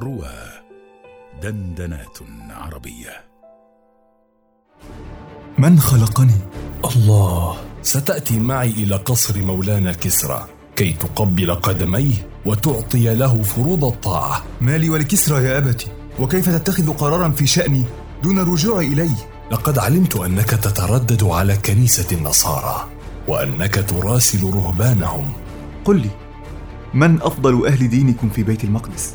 روى دندنات عربية من خلقني؟ الله ستأتي معي إلى قصر مولانا كسرى كي تقبل قدميه وتعطي له فروض الطاعة مالي ولكسرى يا أبتي وكيف تتخذ قرارا في شأني دون الرجوع إليه لقد علمت أنك تتردد على كنيسة النصارى وأنك تراسل رهبانهم قل لي من أفضل أهل دينكم في بيت المقدس؟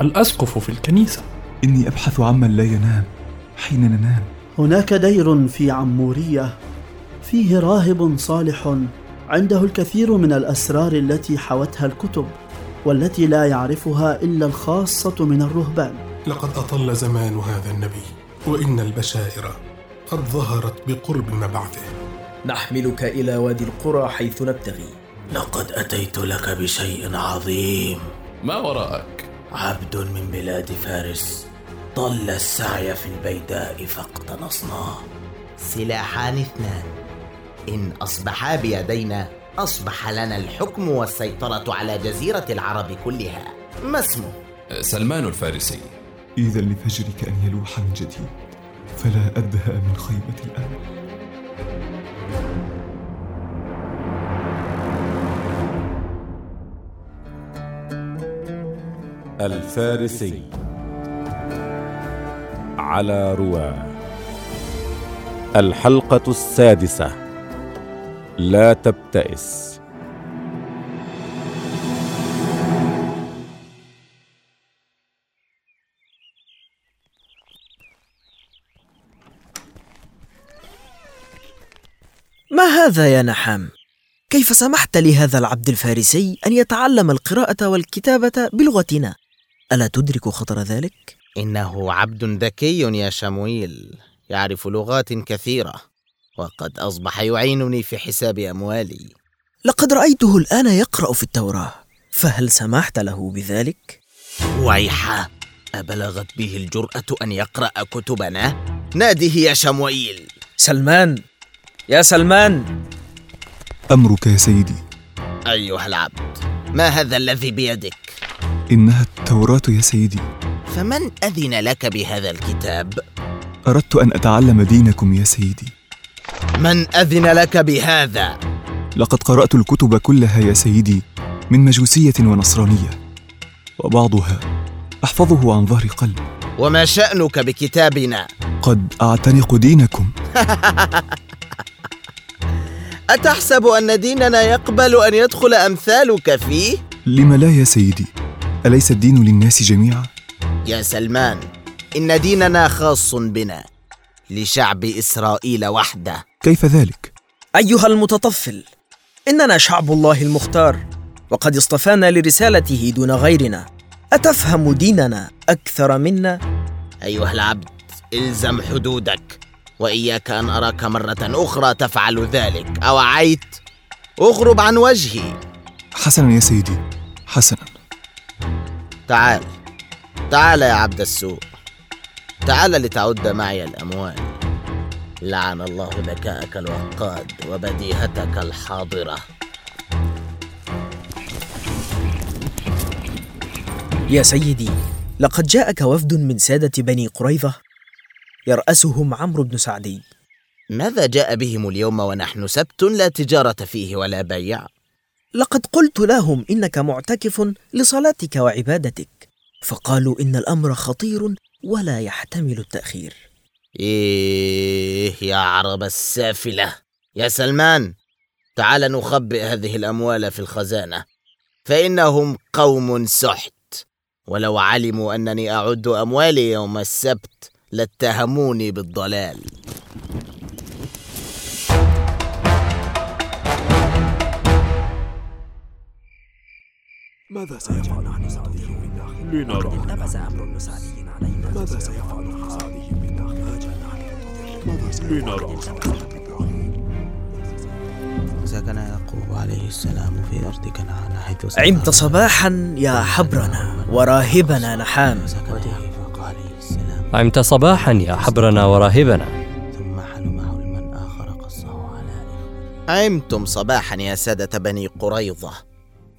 الأسقف في الكنيسة. إني أبحث عمن لا ينام حين ننام. هناك دير في عمورية. فيه راهب صالح عنده الكثير من الأسرار التي حوتها الكتب والتي لا يعرفها إلا الخاصة من الرهبان. لقد أطل زمان هذا النبي وإن البشائر قد ظهرت بقرب مبعثه. نحملك إلى وادي القرى حيث نبتغي. لقد أتيت لك بشيء عظيم. ما وراءك؟ عبد من بلاد فارس ضل السعي في البيداء فاقتنصناه سلاحان اثنان. إن أصبحا بيدينا أصبح لنا الحكم والسيطرة على جزيرة العرب كلها. ما اسمه؟ سلمان الفارسي. إذا لفجرك أن يلوح من جديد فلا أبهأ من خيبة الأمل. الفارسي على رواه الحلقة السادسة لا تبتئس ما هذا يا نحام؟ كيف سمحت لهذا العبد الفارسي أن يتعلم القراءة والكتابة بلغتنا؟ ألا تدرك خطر ذلك؟ إنه عبد ذكي يا شمويل يعرف لغات كثيرة وقد أصبح يعينني في حساب أموالي لقد رأيته الآن يقرأ في التوراة فهل سمحت له بذلك؟ ويحا أبلغت به الجرأة أن يقرأ كتبنا؟ ناده يا شمويل سلمان يا سلمان أمرك يا سيدي أيها العبد ما هذا الذي بيدك؟ إنها التوراة يا سيدي فمن أذن لك بهذا الكتاب؟ أردت أن أتعلم دينكم يا سيدي من أذن لك بهذا؟ لقد قرأت الكتب كلها يا سيدي من مجوسية ونصرانية وبعضها أحفظه عن ظهر قلب وما شأنك بكتابنا؟ قد أعتنق دينكم أتحسب أن ديننا يقبل أن يدخل أمثالك فيه؟ لم لا يا سيدي أليس الدين للناس جميعا؟ يا سلمان إن ديننا خاص بنا لشعب إسرائيل وحده كيف ذلك؟ أيها المتطفل إننا شعب الله المختار وقد اصطفانا لرسالته دون غيرنا أتفهم ديننا أكثر منا؟ أيها العبد إلزم حدودك وإياك أن أراك مرة أخرى تفعل ذلك أوعيت؟ أغرب عن وجهي حسنا يا سيدي حسنا تعال. تعال يا عبد السوء تعال لتعد معي الأموال. لعن الله ذكاءك الوقاد وبديهتك الحاضرة. يا سيدي لقد جاءك وفد من سادة بني قريظة؟ يرأسهم عمرو بن سعدي. ماذا جاء بهم اليوم ونحن سبت لا تجارة فيه ولا بيع؟ لقد قلت لهم إنك معتكف لصلاتك وعبادتك. فقالوا إن الأمر خطير ولا يحتمل التأخير. إيه يا عرب السافلة. يا سلمان تعال نخبئ هذه الأموال في الخزانة. فإنهم قوم سحت. ولو علموا أنني أعد أموالي يوم السبت لاتهموني بالضلال. ماذا سيفعل؟ عن سعدي بالداخل؟ لنرى. عمرو بن سعدي علينا. ماذا سيفعل؟ عن سعدي بالداخل؟ ماذا سيفعل؟ سكن يعقوب عليه السلام في أرض كنعان حيث عمت صباحا يا حبرنا وراهبنا نحام. عمت صباحا يا حبرنا وراهبنا. ثم حلمه المن آخر قصه على عمتم صباحا يا سادة بني قريظة.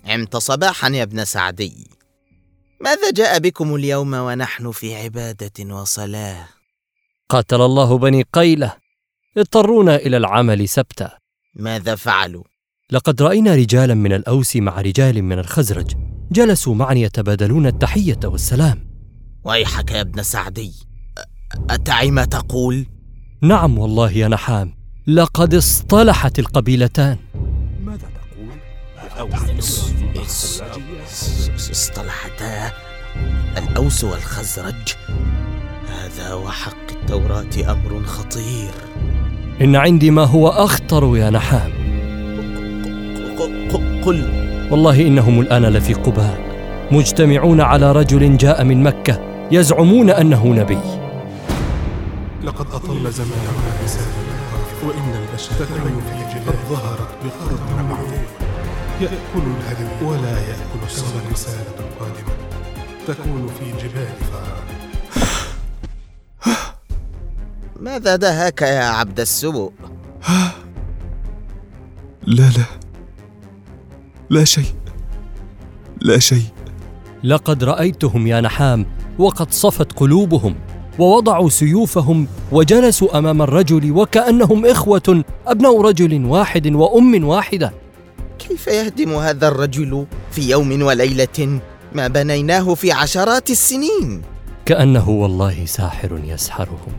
عمت صباحا يا ابن سعدي. ماذا جاء بكم اليوم ونحن في عبادة وصلاة؟ قاتل الله بني قيلة. اضطرونا إلى العمل سبتا. ماذا فعلوا؟ لقد رأينا رجالا من الأوس مع رجال من الخزرج. جلسوا معا يتبادلون التحية والسلام. ويحك يا ابن سعدي. أتعي ما تقول؟ نعم والله يا نحام. لقد اصطلحت القبيلتان. ماذا تقول؟ اصطلحتا الأوس والخزرج. هذا وحق التوراة أمر خطير. إن عندي ما هو أخطر يا نحام. قل. والله إنهم الآن لفي قباء مجتمعون على رجل جاء من مكة يزعمون أنه نبي. لقد أطل زماننا وإن البشر جبال ظهرت بقرب معروف يأكل الهدم ولا يأكل الصبر رسالة قادمة. تكون في جبال فاران ماذا دهاك يا عبد السوء؟ لا لا. لا شيء. لا شيء. لقد رأيتهم يا نحام وقد صفت قلوبهم ووضعوا سيوفهم وجلسوا أمام الرجل وكأنهم إخوة أبناء رجل واحد وأم واحدة. كيف يهدم هذا الرجل في يوم وليلة ما بنيناه في عشرات السنين؟ كأنه والله ساحر يسحرهم.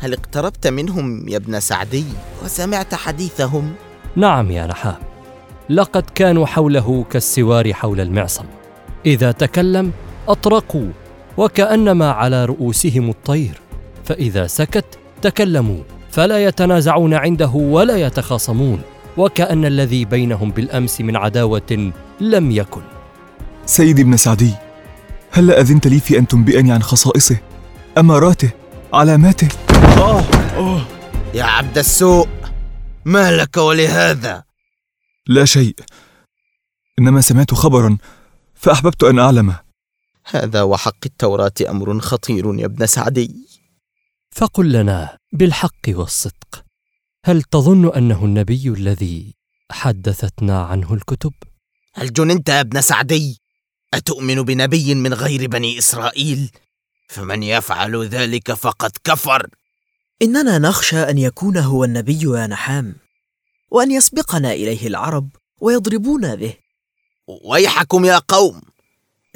هل اقتربت منهم يا ابن سعدي وسمعت حديثهم؟ نعم يا نحام لقد كانوا حوله كالسوار حول المعصم. إذا تكلم أطرقوا وكأنما على رؤوسهم الطير. فإذا سكت تكلموا فلا يتنازعون عنده ولا يتخاصمون. وكأن الذي بينهم بالأمس من عداوة لم يكن. سيدي ابن سعدي هل أذنت لي في أن تنبئني عن خصائصه أماراته علاماته؟ أوه. أوه. يا عبد السوء ما لك ولهذا؟ لا شيء. إنما سمعت خبرا فأحببت أن اعلمه هذا وحق التوراة أمر خطير يا ابن سعدي. فقل لنا بالحق والصدق. هل تظن أنه النبي الذي حدثتنا عنه الكتب؟ هل جننت يا ابن سعدي؟ أتؤمن بنبي من غير بني إسرائيل؟ فمن يفعل ذلك فقد كفر إننا نخشى أن يكون هو النبي يا نحام وأن يسبقنا إليه العرب ويضربونا به ويحكم يا قوم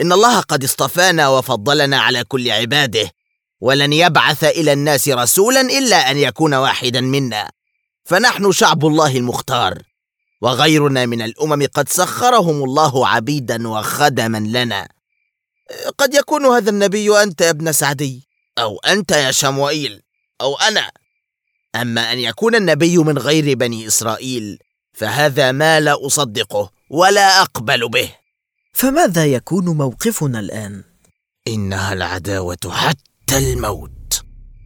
إن الله قد اصطفانا وفضلنا على كل عباده ولن يبعث إلى الناس رسولا إلا أن يكون واحدا منا فنحن شعب الله المختار وغيرنا من الأمم قد سخرهم الله عبيدا وخدما لنا. قد يكون هذا النبي أنت يا ابن سعدي أو أنت يا شموئيل أو أنا. أما أن يكون النبي من غير بني إسرائيل فهذا ما لا أصدقه ولا أقبل به. فماذا يكون موقفنا الآن؟ إنها العداوة حتى الموت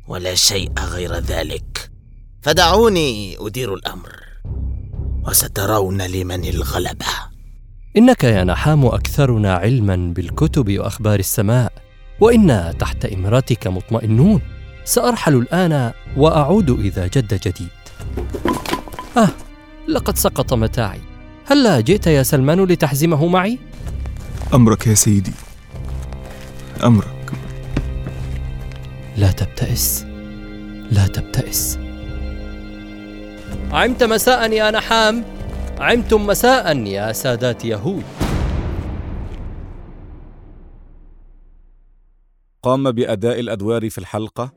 ولا شيء غير ذلك. فدعوني أدير الأمر. وسترون لمن الغلبه إنك يا نحام أكثرنا علما بالكتب وأخبار السماء وأنا تحت امرتك مطمئنون. سأرحل الآن وأعود إذا جد جديد. آه لقد سقط متاعي. هلا جئت يا سلمان لتحزمه معي؟ أمرك يا سيدي. أمرك. لا تبتئس. لا تبتئس. عمت مساء يا نحام. عمتم مساء يا سادات يهود. قام بأداء الأدوار في الحلقة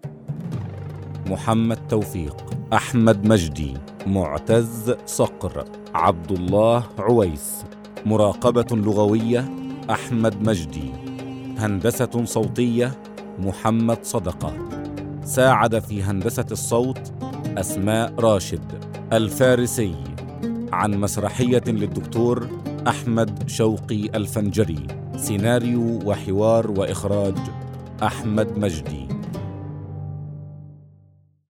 محمد توفيق أحمد مجدي معتز صقر عبد الله عويس مراقبة لغوية أحمد مجدي هندسة صوتية محمد صدقة. ساعد في هندسة الصوت أسماء راشد. الفارسي عن مسرحية للدكتور أحمد شوقي الفنجري سيناريو وحوار وإخراج أحمد مجدي.